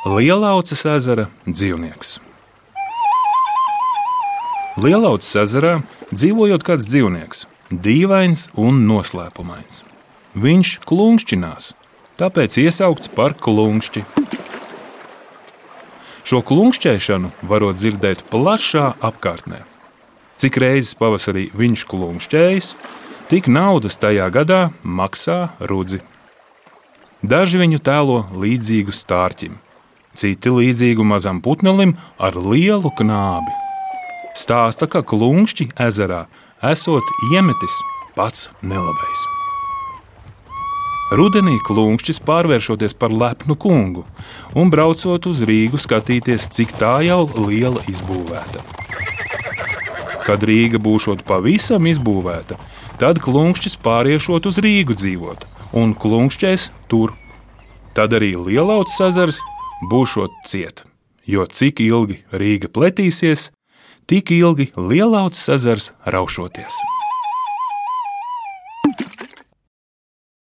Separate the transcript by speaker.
Speaker 1: Lielauces ezera dzīvnieks. Lielauces ezerā dzīvojot kāds dzīvnieks, dīvains un noslēpumains. Viņš klunkšķinās, tāpēc iesaukts par klunkšķi. Šo klunkšķēšanu varot dzirdēt plašā apkārtnē. Cik reizes pavasarī viņš klunkšķējas, tik naudas tajā gadā maksā rudzi. Daži viņu tēlo līdzīgu stārķim, citi līdzīgu mazam putnelim ar lielu knābi. Stāsta, ka klunkšķi ezerā esot iemetis pats nelabais. Rudenī klunkšķis pārvēršoties par lepnu kungu un braucot uz Rīgu skatīties, cik tā jau liela izbūvēta. Kad Rīga būšot pavisam izbūvēta, tad klunkšķis pāriešot uz Rīgu dzīvot, un klunkšķēs tur. Tad arī Lielauts ezers būšot ciet, jo cik ilgi Rīga pletīsies, tik ilgi Lielauts ezers raušoties.